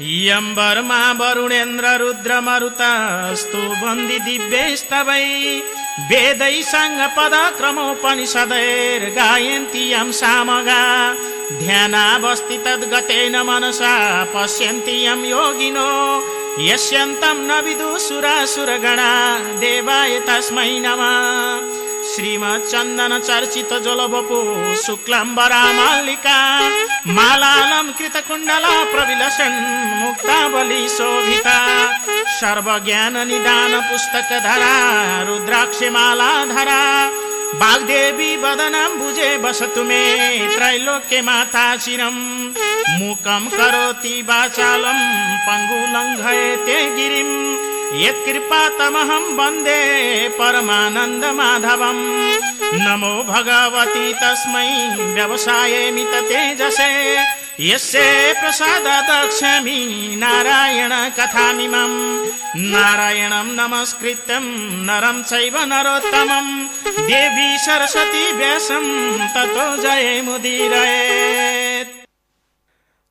यम्बरमा वरुणेन्द्र रुद्र मरुतस्तु बन्दी दिव्यस्तवै वेदै सङ्ग पद क्रमोपनिषदैर् गायन्ति यं सामगा। ध्यानावस्थि तद्गतेन मनसा पश्यन्ति यं योगिनो। यस्यन्तं न विदुसुरासुरगणा देवाय तस्मै नमः। श्रीमच्चन्दन चर्चित जलबपु शुक्लम्बरा मालिका मालालं कृतकुण्डला प्रविलसन् मुक्तावली शोभिता सर्वज्ञान निदान पुस्तक धरा रुद्राक्षी माला धरा वाग्देवी वदनं भुजे बसतु मे त्रैलोक्य माता चिरम् मुकं करोति वाचालं पङ्गुलङ्घयते गिरिम्। यत्कृपातमहं वन्दे परमानन्दमाधवम्। नमो भगवती तस्मै व्यवसायेमित तेजसे यस्य प्रसादादक्षमि नारायण कथामिमम्। नारायणं नमस्कृत्यं नरं चैव नरोत्तमं देवी सरस्वती व्यासं ततो जयमुदीरयेत्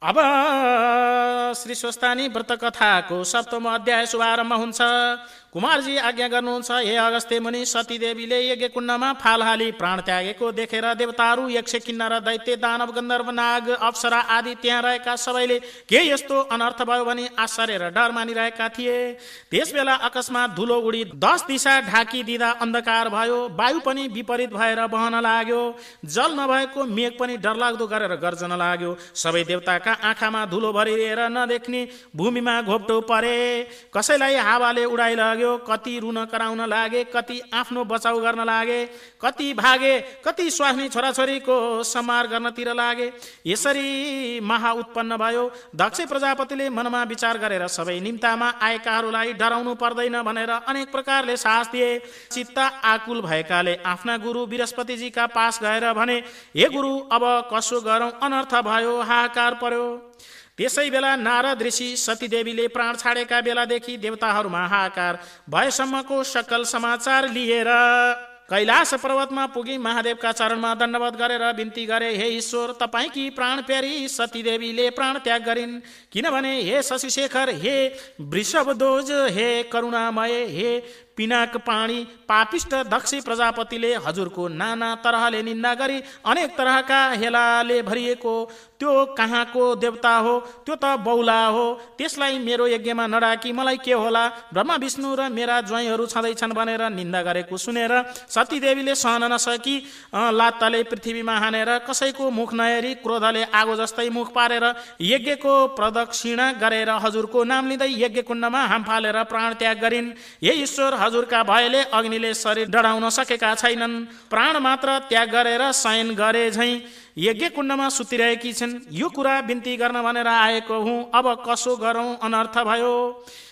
अब श्री स्वस्तानी व्रत कथाको सप्तम अध्याय शुभारम्भ हुन्छ। कुमारजी आज्ञा गर्नुहुन्छ हे अगस्त्य मुनि सती देवीले यज्ञ कुण्डमा फाल हाली प्राण त्यागेको देखेर देवताहरू यक्ष किन्नर दैत्य दानव गन्धर्व नाग अप्सरा आदि त्यहाँ रहेका सबैले के यस्तो अनर्थ भयो भने आश्चर्य र डर मानिरहेका थिए। त्यस बेला अकस्मात धुलो उडी दस दिशा ढाकिदिँदा अन्धकार भयो वायु पनि विपरीत भएर बहन लाग्यो जल नभएको मेघ पनि डरलाग्दो गरेर गर्जन लाग्यो। सबै देवताका आँखामा धुलो भरिएर नदेख्ने भूमिमा घोप्टो परे। कसैलाई हावाले उडाइलग्यो लाग्यो कति रुन कराउन लागे कति आफ्नो बचाउ गर्न लागे कति भागे कति स्वास्नी छोराछोरीको समार गर्नतिर लागे। यसरी महा उत्पन्न भयो। दक्ष प्रजापतिले मनमा विचार गरेर सबै निम्तामा आएकाहरूलाई डराउनु पर्दैन भनेर अनेक प्रकारले साहस दिए। चित्त आकुल भएकाले आफ्ना गुरु बृहस्पतिजीका पास गएर भने हे गुरु अब कसो गरौँ? अनर्थ भयो हाहाकार पर्यो। त्यसै बेला नारद ऋषि सतीदेवीले प्राण छाडेका बेलादेखि देवताहरूमा हाहाकार भएसम्मको सकल समाचार लिएर कैलाश पर्वतमा पुगी महादेवका चरणमा दण्डवत गरेर बिन्ती गरे हे ईश्वर तपाईँकी प्राण प्यारी सतीदेवीले प्राण त्याग गरिन्? किनभने हे शशिशेखर हे वृषभदोज हे करुणामय हे पिनाक पाणी पापिष्ट दक्ष प्रजापतिले हजुरको नाना तरहले निन्दा गरी अनेक तरहका हेलाले भरिएको त्यो कहाँको देवता हो? त्यो त बौला हो। त्यसलाई मेरो यज्ञमा नडाकी मलाई के होला? ब्रह्मा विष्णु र मेरा ज्वाइँहरू छँदैछन् भनेर निन्दा गरेको सुनेर सतीदेवीले सहन नसकी लात्ताले पृथ्वीमा हानेर कसैको मुख नहेरी क्रोधले आगो जस्तै मुख पारेर यज्ञको प्रदक्षिणा गरेर हजुरको नाम लिँदै यज्ञ कुण्डमा हाम फालेर प्राण त्याग गरिन्। हे ईश्वर हजुरका भयले अग्निले शरीर डढाउन सकेका छैनन्। प्राण मात्र त्याग गरेर शयन गरे झै यज्ञ कुण्डमा सुतिरहेकी छिन्। यो कुरा बिन्ती गर्न भनेर आएको हुँ। अब कसो गरौँ? अनर्थ भयो।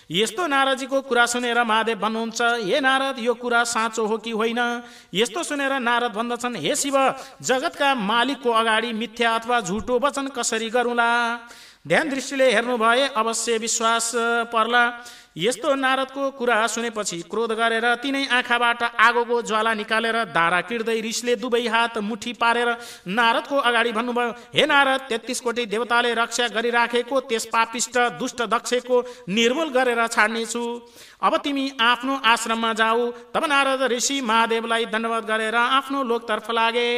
यस्तो नारदजीको कुरा सुनेर महादेव भन्नुहुन्छ हे नारद यो कुरा साँचो हो कि होइन? यस्तो सुनेर नारद भन्दछन् हे शिव जगतका मालिकको अगाडि मिथ्या अथवा झुटो वचन कसरी गरौँला? ध्यान दृष्टिले हेर्नु भए अवश्य विश्वास पर्ला। यस्तो नारदको कुरा सुनेपछि क्रोध गरेर तिनै आँखाबाट आगोको ज्वाला निकालेर दारा किर्दै रिसले दुवै हात मुठी पारेर नारदको अगाडि भन्नुभयो हे नारद तेत्तिस कोटी देवताले रक्षा गरिराखेको त्यस पापिष्ट दुष्ट दक्षको निर्मूल गरेर छाड्नेछु। अब तिमी आफ्नो आश्रममा जाऊ। तब नारद ऋषि महादेवलाई दण्डवत गरेर आफ्नो लोकतर्फ लागे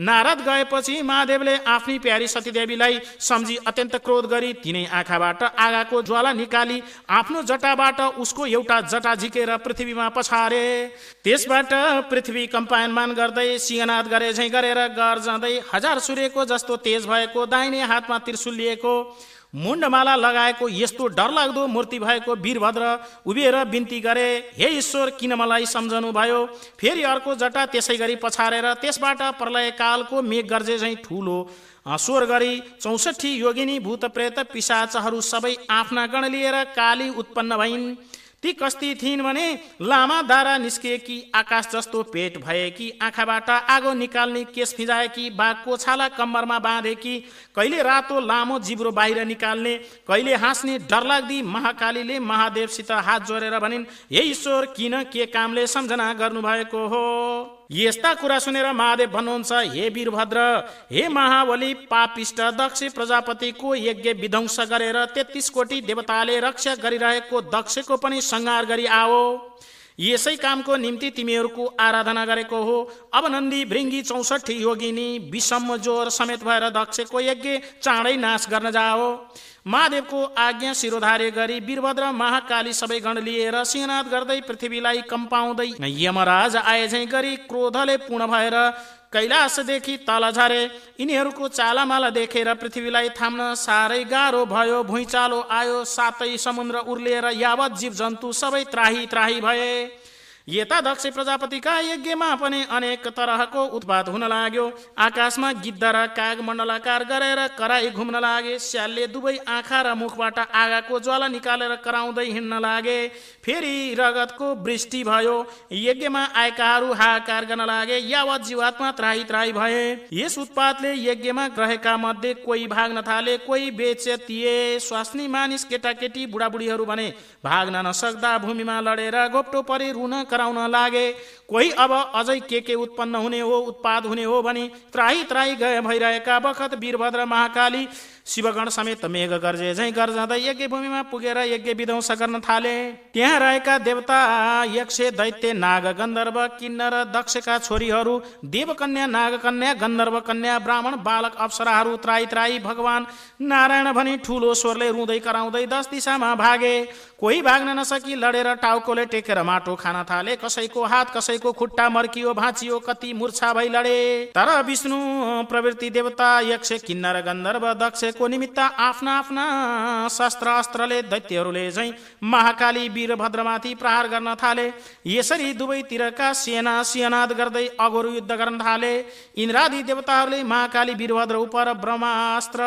नारद गएपछि महादेवले आफ्नी प्यारी सतीदेवीलाई सम्झी अत्यन्त क्रोध गरी तिनै आँखाबाट आगाको ज्वाला निकाली आफ्नो जटाबाट उसको एउटा जटा झिकेर पृथ्वीमा पछारे। त्यसबाट पृथ्वी कम्पायनमान गर्दै सिंहनाद गरे झै गरेर गर्जँदै हजार सूर्यको जस्तो तेज भएको दाहिने हातमा त्रिशुल लिएको। मुण्डमाला लगाएको यस्तो डरलाग्दो मूर्ति भएको वीरभद्र उभिएर बिन्ती गरे हे ईश्वर किन मलाई सम्झनु भयो फेरि अर्को जटा त्यसै गरी पछारेर त्यसबाट प्रलय कालको मेघ गर्जे झैँ ठुलो। स्वर गरी चौसठी योगिनी भूत प्रेत पिसाचहरू सबै आफ्ना गण लिएर काली उत्पन्न भइन्। ती कस्ती थिइन् भने लामा दारा निस्किएकी आकाश जस्तो पेट भएकी आँखाबाट आगो निकाल्ने केस फिजाएकी बाघको छाला कम्मरमा बाँधेकी कहिले रातो लामो जिब्रो बाहिर निकाल्ने कहिले हाँस्ने डरलाग्दी महाकालीले महादेवसित हात जोडेर भनिन् हे ईश्वर किन के कामले सम्झना गर्नुभएको हो? यस्ता कुरा सुनेर महादेव भन्नुहुन्छ हे वीरभद्र हे महाबली पापिष्ट दक्ष प्रजापतिको यज्ञ विध्वंस गरेर तेत्तिस कोटी देवताले रक्षा गरिरहेको दक्षको पनि संहार गरी आओ। यसै कामको निम्ति तिमीहरूको आराधना गरेको हो। अब नन्दी भृङ्गी चौसठी योगिनी विषम जोर समेत भएर दक्षको यज्ञ चाँडै नाश गर्न जाओ। महादेवको आज्ञा शिरोधार्य गरी वीरभद्र महाकाली सबै गण लिएर सिंहनाथ गर्दै पृथ्वीलाई कम्पाउँदै यमराज आए झै गरी क्रोधले पूर्ण भएर कैलाशदेखि तल झरे। यिनीहरूको चालामाला देखेर पृथ्वीलाई थाम्न साह्रै गाह्रो भयो। भुइँचालो आयो सातै समुद्र उर्लिएर यावत जीव जन्तु सबै त्राही त्राही भए। यता दक्ष प्रजापतिका यज्ञमा पनि अनेक तरहको उत्पाद हुन लाग्यो। आकाशमा गिद्ध र काग मण्डलाकार गरेर कराई घुम्न लागे स्यालले दुवै आँखा र मुखबाट आगाको ज्वाला निकालेर कराउँदै हिँड्न लागे। फेरि रगतको वृष्टि भयो। यज्ञमा आएकाहरू हाकार गर्न लागे यावत जीवात्मा त्राही त्राही भए। यस उत्पादले यज्ञमा ग्रहेका मध्ये कोही भाग्न थाले कोही बेचेतिए स्वास्नी मानिस केटाकेटी बुढाबुढीहरू भने भाग्न नसक्दा भूमिमा लडेर गोप्टो परि रुन कराउन लागे। कोही अब अझै के के उत्पन्न हुने हो उत्पाद हुने हो भनी त्राही त्राही गए भइरहेका बखत वीरभद्र महाकाली शिवगण समेत मेघ गर्जे झै गर्जँदै यज्ञ भूमिमा पुगेर यज्ञ विध्वंस गर्न थाले। त्यहाँ रहेका देवता यक्ष दैत्य नाग गन्धर्व किन्नर दक्षका छोरीहरू देवकन्या नागकन्या गन्धर्व कन्या ब्राह्मण बालक अप्सराहरू त्राई त्राई भगवान नारायण भनी ठुलो स्वरले रुँदै कराउँदै दस दिशामा भागे। कोही भाग्न नसकी लडेर टाउकोले टेकेर माटो खान थाले। कसैको हात कसैको खुट्टा मर्कियो भाँचियो कति मूर्छा भई लडे। तर विष्णु प्रवृत्ति देवता यक्ष किन्नर गन्धर्व दक्षको निमित्त आफ्ना आफ्ना शस्त्र अस्त्रले दैत्यहरूले झै महाकाली वीरभद्रमाथि प्रहार गर्न थाले। यसरी दुवैतिरका सेना सियनाद गर्दै अगोरु युद्ध गर्न थाले। इन्द्रादि देवताहरूले महाकाली वीरभद्र उप ब्रह्मास्त्र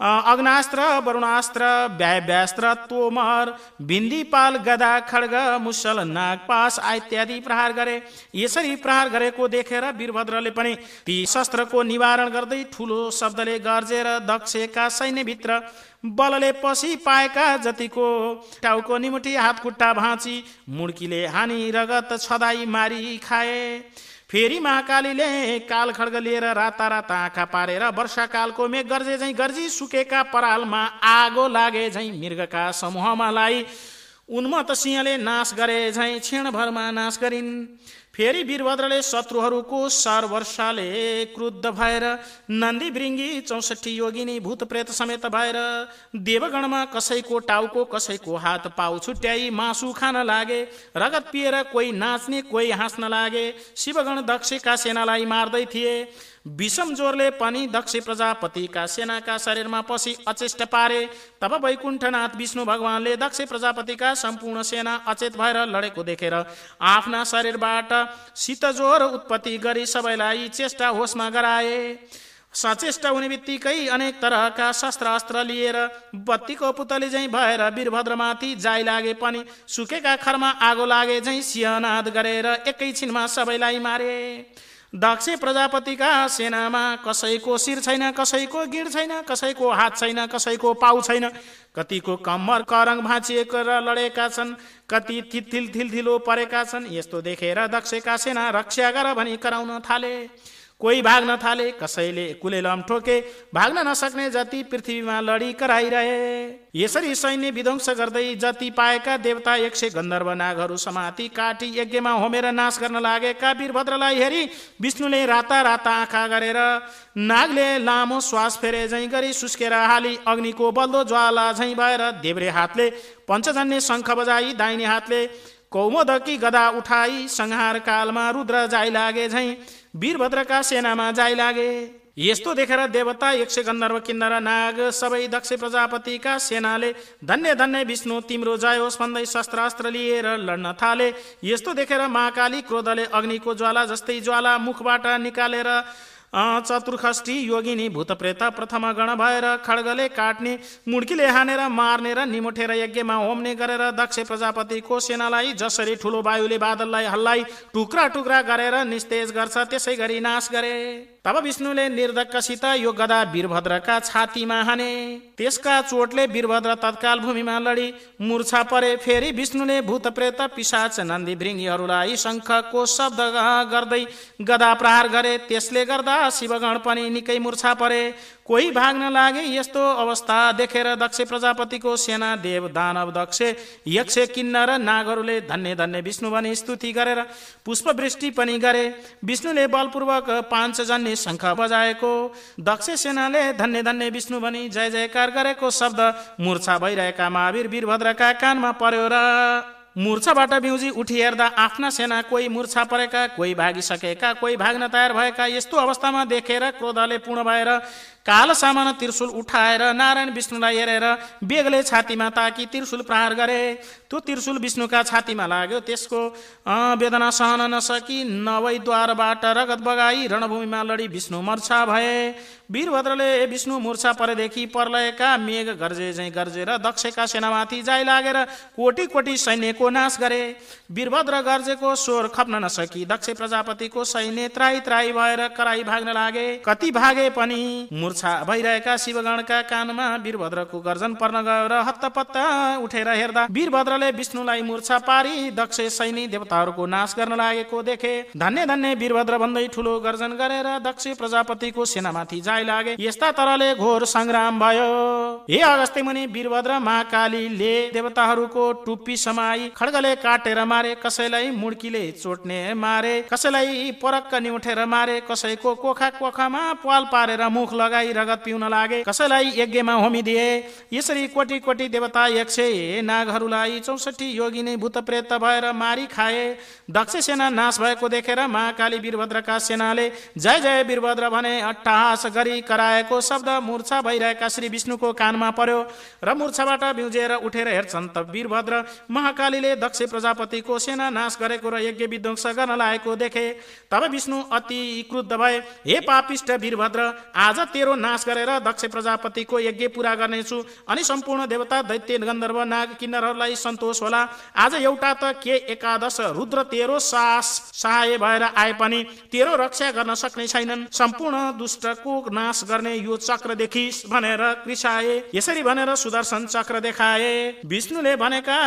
अग्नास्त्र वरुणास्त्र व्यास्त्र तोमर भिन्दी गदा खड्ग मुसल नागपास इत्यादि प्रहार गरे। यसरी प्रहार गरेको देखेर वीरभद्रले पनि ती शस्त्रको निवारण गर्दै ठुलो शब्दले गर्जेर दक्षका सैन्यभित्र। बलले पसी पाएका जतिको टाउको निमुठी हात खुट्टा भाँची मुड्कीले हानी रगत छदाई मारी खाए। फेरि महाकालीले काल खड्ग लिएर राता राता आँखा पारेर वर्षाकालको मेघ गर्जे झैँ गर्जी सुकेका परालमा आगो लागे झैँ मृगका समूहमा लाई उन्मत सिंहले नाश गरे झैँ क्षणभरमा नाश गरिन्। फेरि वीरभद्रले शत्रुहरूको वर्षाले क्रुद्ध भएर नन्दी वृङ्गी चौसठी योगिनी भूत प्रेत समेत भएर देवगणमा कसैको टाउको कसैको हात पाउ छुट्याई मासु खान लागे रगत पिएर कोही नाच्ने कोही हाँस्न लागे शिवगण दक्षका सेनालाई मार्दै थिए। विषम जोरले पनि दक्ष प्रजापतिका सेनाका शरीरमा पसी अचेष्ट पारे। तब वैकुण्ठनाथ विष्णु भगवानले दक्ष प्रजापतिका सम्पूर्ण सेना अचेत भएर लडेको देखेर आफ्ना शरीरबाट शीतज्वरो उत्पत्ति गरी सबैलाई चेष्टा होसमा गराए। सचेष्ट हुने बित्तिकै अनेक तरहका शस्त्र अस्त्र लिएर बत्तीको पुतली झैँ भएर वीरभद्रमाथि जाइ लागे पनि सुकेका खरमा आगो लागे झैँ सिंहनाद गरेर एकैछिनमा सबैलाई मारे। दक्ष प्रजापतिका सेनामा कसैको शिर छैन कसैको गिड छैन कसैको हात छैन कसैको पाउ छैन। कतिको कम्मर करङ भाँचिएको र लडेका छन् कति थिल थिलो परेका छन्। यस्तो देखेर दक्षका सेना रक्षा गर भनी कराउन थाले। कोही भाग्न थाले कसैले कुलेलम ठोके भाग्न नसक्ने जति पृथ्वीमा लडी कराइरहे। यसरी सैन्य विध्वंस गर्दै जति पाएका देवता एक सय गन्धर्व नागहरू समाति काटी यज्ञमा होमेर नाश गर्न लागेका वीरभद्रलाई हेरी विष्णुले राता राता आँखा गरेर नागले लामो श्वास फेरे झैँ गरी सुस्केर हाली अग्निको बल्दो ज्वाला झैँ भएर देब्रे हातले पञ्चजन्य शङ्ख बजाई दाहिने हातले कौमोदकी गदा उठाई संहार कालमा रुद्र जाई लागे झैँ वीरभद्रका सेनामा जाइ लागे। यस्तो देखेर देवता यक्ष गन्धर्व किन्नर नाग सबै दक्ष प्रजापतिका सेनाले धन्य धन्य विष्णु तिम्रो जयोस् भन्दै शस्त्रास्त्र लिएर लड्न थाले। यस्तो देखेर महाकाली क्रोधले अग्निको ज्वाला जस्तै ज्वाला मुखबाट निकालेर चतुर्खष्टी योगिनी भूतप्रेत प्रथम गण भएर खड्गले काट्ने मुड्कीले हानेर मार्ने र निमुठेर यज्ञमा होम्ने गरेर दक्ष प्रजापतिको सेनालाई जसरी ठुलो वायुले बादललाई हल्लाई टुक्रा टुक्रा गरेर निस्तेज गर्छ त्यसै गरी नाश गरे तब विष्णुले निर्धक्कसित यो गदा वीरभद्रका छातीमा हाने। त्यसका चोटले वीरभद्र तत्काल भूमिमा लडी मूर्छा परे। फेरि विष्णुले भूत प्रेत पिसाच नन्दी भृङ्गीहरूलाई शङ्खको शब्द गर्दै गदा प्रहार गरे। त्यसले गर्दा शिवगण पनि निकै मूर्छा परे। कोही भाग्न लागे यस्तो अवस्था देखेर दक्ष प्रजापतिको सेना देव दानव दक्ष यक्ष किन्नर नागहरूले धन्य धन्य विष्णु भनी स्तुति गरेर पुष्पवृष्टि पनि गरे। विष्णुले बलपूर्वक पाँचजन्य शङ्ख बजाएको। दक्ष सेनाले धन्य धन्य विष्णु भनी जय जयकार गरेको शब्द मूर्छा भइरहेका महावीर वीरभद्रका कानमा पर्यो र मूर्छाबाट बिउजी उठी हेर्दा आफ्ना सेना कोही मूर्छा परेका कोही भागिसकेका कोही भाग्न तयार भएका यस्तो अवस्थामा देखेर क्रोधले पूर्ण भएर काल सामान त्रिशुल उठाएर नारायण विष्णुलाई हेरेर बेगले छातीमा ताकि त्रिशुल प्रहार गरे। त्यो त्रिशुल विष्णुका छातीमा लाग्यो। त्यसको वेदना सहन नसकी द्वारबाट रगत बगाई रणभूमिमा लडी विष्णु मर्छा भए। वीरभद्रले विष्णु मूर्छा परेदेखि पर्लयका मेघ गर्जे झै गर्जेर दक्षका सेनामाथि जाइ लागेर कोटी कोटी सैन्यको नाश गरे। वीरभद्र गर्जेको स्वर खप्न नसकी दक्ष प्रजापतिको सैन्य त्राई त्राई भएर कराई भाग्न लागे। कति भागे पनि मूर्छा भइरहेका शिवगणका कानमा वीरभद्रको गर्जन पर्न गएर हत्तपत्त उठेर हेर्दा वीरभद्रले विष्णुलाई मूर्छा पारी दक्ष सैनी देवताहरूको नाश गर्न लागेको देखे। धन्य धन्य वीरभद्र भन्दै ठुलो गर्जन गरेर दक्ष प्रजापतिको सेनामाथि जाय लागे। यस्ता तरले घोर संग्राम भयो। हे अगस्त्य मुनि वीरभद्र महाकालीले देवताहरूको टुप्पी समाई खड्गले काटेर मारे कसैलाई मुड्कीले चोट्ने मारे कसैलाई परक्क निउठेर मारे कसैको कोखा कोखामा पाल पारेर मुख लगाई रगत पिउन लागे कसैलाई यज्ञमा होमिदिए यसरी कोटी कोटी देवता यक्ष नागहरूलाई चौसठी योगी नै भूत प्रेत भएर मारी खाए दक्ष सेना नाश भएको देखेर महाकाली वीरभद्रका सेनाले जय जय वीरभद्र भने अट्टहास गरी कराएको शब्द मूर्छा भइरहेका श्री विष्णुको कानमा पर्यो र मूर्छाबाट बिउजेर उठेर हेर्छन् त वीरभद्र महाकालीले दक्ष प्रजापतिको सेना नाश गरेको र यज्ञ विध्वंस गर्न लागेको देखे तब विष्णु अति क्रुद्ध भए हे पापिष्ट वीरभद्र आज तेरो नाश गरेर दक्ष प्रजापतिको यज्ञ पुरा गर्नेछु। अनि सम्पूर्ण देवता दैत्य गन्धर्व नाग किन्नरहरूलाई सन्तोष होला। आज एउटा त के एकादश रुद्र तेरो सास सहाय भएर आए पनि तेरो रक्षा गर्न सक्ने छैनन्। सम्पूर्ण दुष्टको नाश गर्ने यो चक्र देखिस भनेर कृषाए यसरी भनेर सुदर्शन चक्र देखाए। विष्णुले भनेका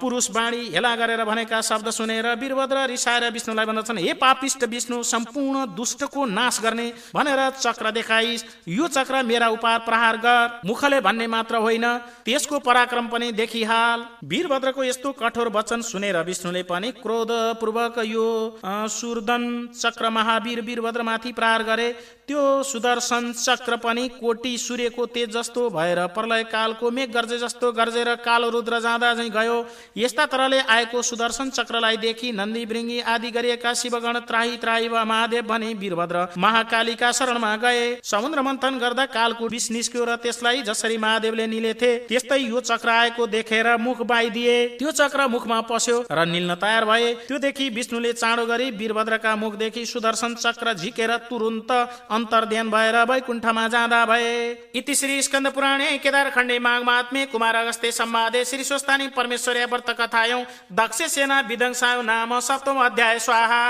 पुरुष बाणी हेला गरेर भनेका शब्द सुनेर वीरभद्र रिसाएर विष्णुलाई भन्दछन् हे पापिष्ट विष्णु सम्पूर्ण दुष्टको नाश गर्ने भनेर चक्र देखाइस यो चक्र मेरा उपार प्रहार गर। मुखले भन्ने मात्र होइन त्यसको पराक्रम पनि देखिहाल। वीरभद्रको यस्तो कठोर वचन सुनेर विष्णुले पनि क्रोध पूर्वक यो सुरदन चक्र महावीर वीरभद्रमाथि प्रहार गरे। त्यो सुदर्शन चक्र पनि कोटी सूर्यको तेज जस्तो भएर प्रलय कालको मेघ गर्जे जस्तो गर्जेर कालो रुद्र जाँदा झै गयो। यस्ता तरले आएको सुदर्शन चक्रलाई देखि नन्दी भृङ्गी आदि गरिएका शिवगण त्राही त्राही वा महादेव भने वीरभद्र महाकालीका शरणमा गए। समुद्र मन्थन गर्दा कालको विष निस्क्यो र त्यसलाई जसरी महादेवले निलेथे त्यस्तै यो चक्र आएको देखेर मुख बाइदिए। त्यो चक्र मुखमा पस्यो र निल्न तयार भए। त्यो देखि विष्णुले चाँडो गरी वीरभद्रका मुखदेखि सुदर्शन चक्र झिकेर तुरुन्त अन्तर्ध्यान भएर वैकुण्ठमा जाँदा भए। इति श्री स्कन्द पुराणे केदार खण्डे माघ महात्मे कुमार अगस्ते सम्वादे श्री स्वस्तानी परमेश्वर व्रत कथायौ दक्ष सेना विदंसायो नाम सप्तम अध्याय स्वाहा।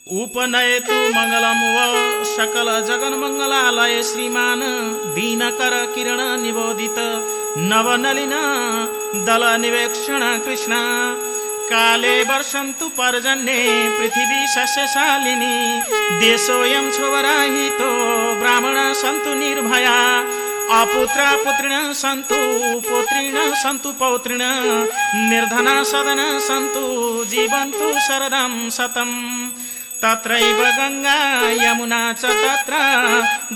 उपनयतु मङ्गलम व सकल जगन मङ्गलालय श्रीमान दीनकर किरण निबोधित नवनलिन दल निवेक्षण कृष्ण। काले वर्षन्तु पर्जन्ये पृथिवी सस्यशालिनी देशोऽयं छोवराहितो ब्राह्मण सन्तु निर्भया। अपुत्र पुत्रिण सन्तु पुत्रिण सन्तु पौत्रिण। निर्धना सदन सन्तु जीवन्तु शरदं शतम् तत्रैव गङ्गा यमुना च तत्र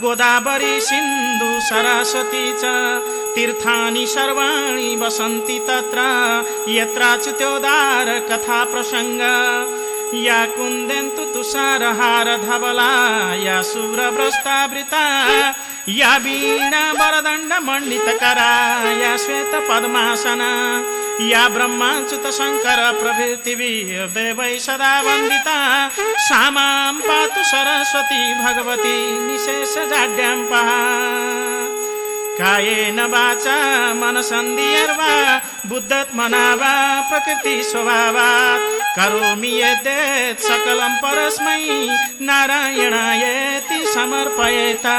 गोदावरी सिन्धु सरस्वती च। तीर्थानि सर्वाणि वसन्ति तत्र। यत्राच्युत्योदार कथा प्रसङ्ग। या कुन्देन्तु तुषारहार धवला या शुभ्रभ्रष्टावृता या वीणा वरदण्ड या श्वेत पद्मासना या ब्रह्माच्युत शङ्कर प्रभृतिवि देवै सदा वन्दिता। सामां पातु सरस्वती भगवती निशेष कायेन वाचा मनसन्धिर्वा बुद्धत्मना वा प्रकृति स्वभावात् करोमि यद्यत् सकलं परस्मै नारायणायति समर्पयेता।